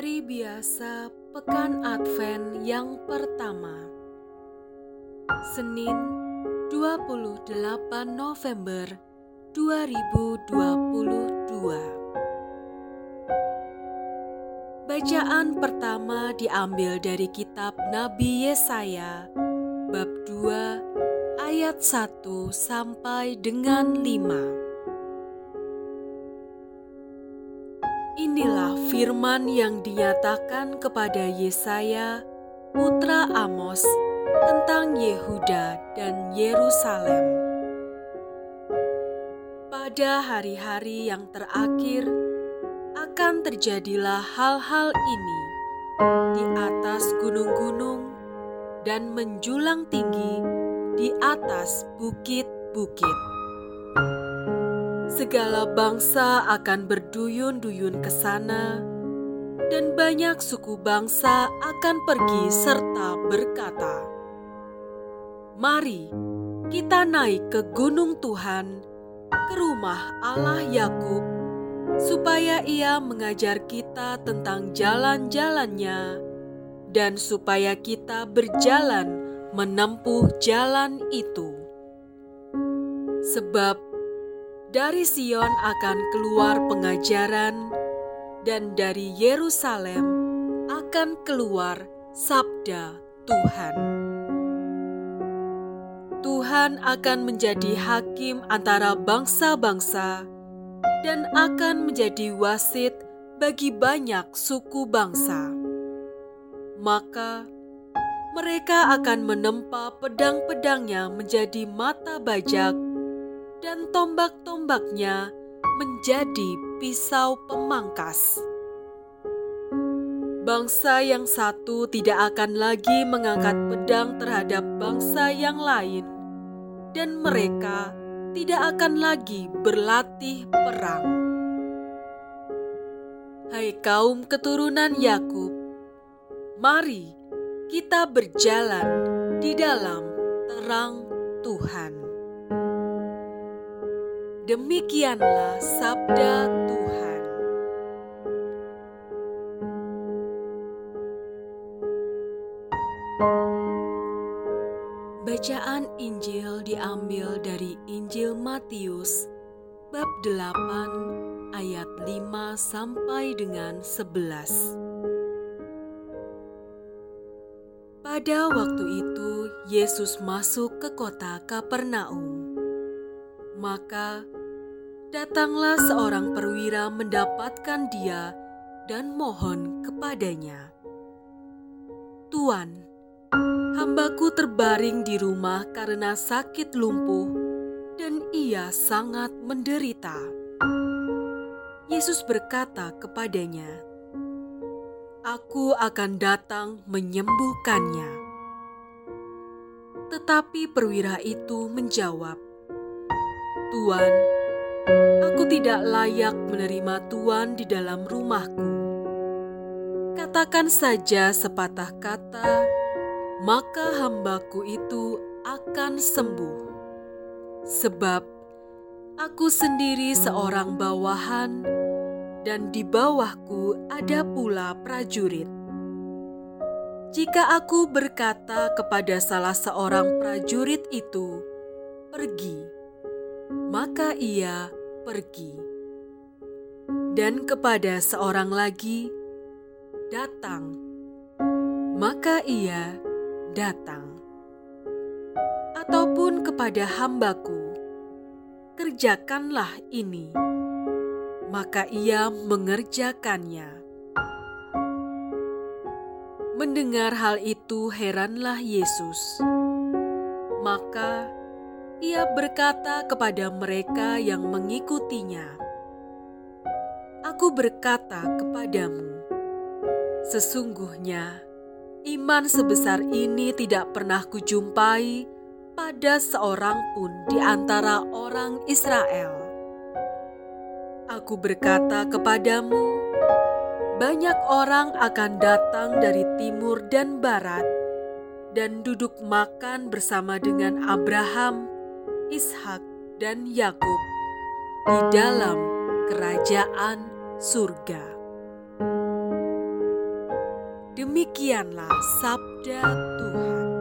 Hari biasa Pekan Advent yang pertama. Senin 28 November 2022 Bacaan pertama diambil dari kitab Nabi Yesaya bab 2 ayat 1 sampai dengan 5 firman yang dinyatakan kepada Yesaya, putra Amos, tentang Yehuda dan Yerusalem. Pada hari-hari yang terakhir, akan terjadilah hal-hal ini di atas gunung-gunung dan menjulang tinggi di atas bukit-bukit segala bangsa akan berduyun-duyun ke sana, dan banyak suku bangsa akan pergi serta berkata, "Mari kita naik ke gunung Tuhan, ke rumah Allah Yakub, supaya Ia mengajar kita tentang jalan-jalannya, dan supaya kita berjalan menempuh jalan itu." Sebab dari Sion akan keluar pengajaran, dan dari Yerusalem akan keluar sabda Tuhan. Tuhan akan menjadi hakim antara bangsa-bangsa dan akan menjadi wasit bagi banyak suku bangsa. Maka mereka akan menempa pedang-pedangnya menjadi mata bajak dan tombak-tombaknya menjadi pisau pemangkas. Bangsa yang satu tidak akan lagi mengangkat pedang terhadap bangsa yang lain, dan mereka tidak akan lagi berlatih perang. Hai kaum keturunan Yakub, mari kita berjalan di dalam terang Tuhan. Demikianlah sabda Tuhan. Bacaan Injil diambil dari Injil Matius bab 8 ayat 5 sampai dengan 11. Pada waktu itu Yesus masuk ke kota Kapernaum. Maka datanglah seorang perwira mendapatkan dia dan mohon kepadanya. Tuan, hambaku terbaring di rumah karena sakit lumpuh dan ia sangat menderita. Yesus berkata kepadanya, Aku akan datang menyembuhkannya. Tetapi perwira itu menjawab, Tuan, Aku tidak layak menerima Tuhan di dalam rumahku. Katakan saja sepatah kata, maka hambaku itu akan sembuh. Sebab aku sendiri seorang bawahan, dan di bawahku ada pula prajurit. Jika aku berkata kepada salah seorang prajurit itu, "Pergi," maka ia pergi. Dan kepada seorang lagi, datang, maka ia datang. Ataupun kepada hambaku, kerjakanlah ini, maka ia mengerjakannya. Mendengar hal itu, heranlah Yesus. Maka ia berkata kepada mereka yang mengikutinya, "Aku berkata kepadamu, sesungguhnya iman sebesar ini tidak pernah kujumpai pada seorang pun di antara orang Israel. Aku berkata kepadamu, banyak orang akan datang dari timur dan barat." dan duduk makan bersama dengan Abraham, Ishak, dan Yakub di dalam kerajaan surga. Demikianlah sabda Tuhan.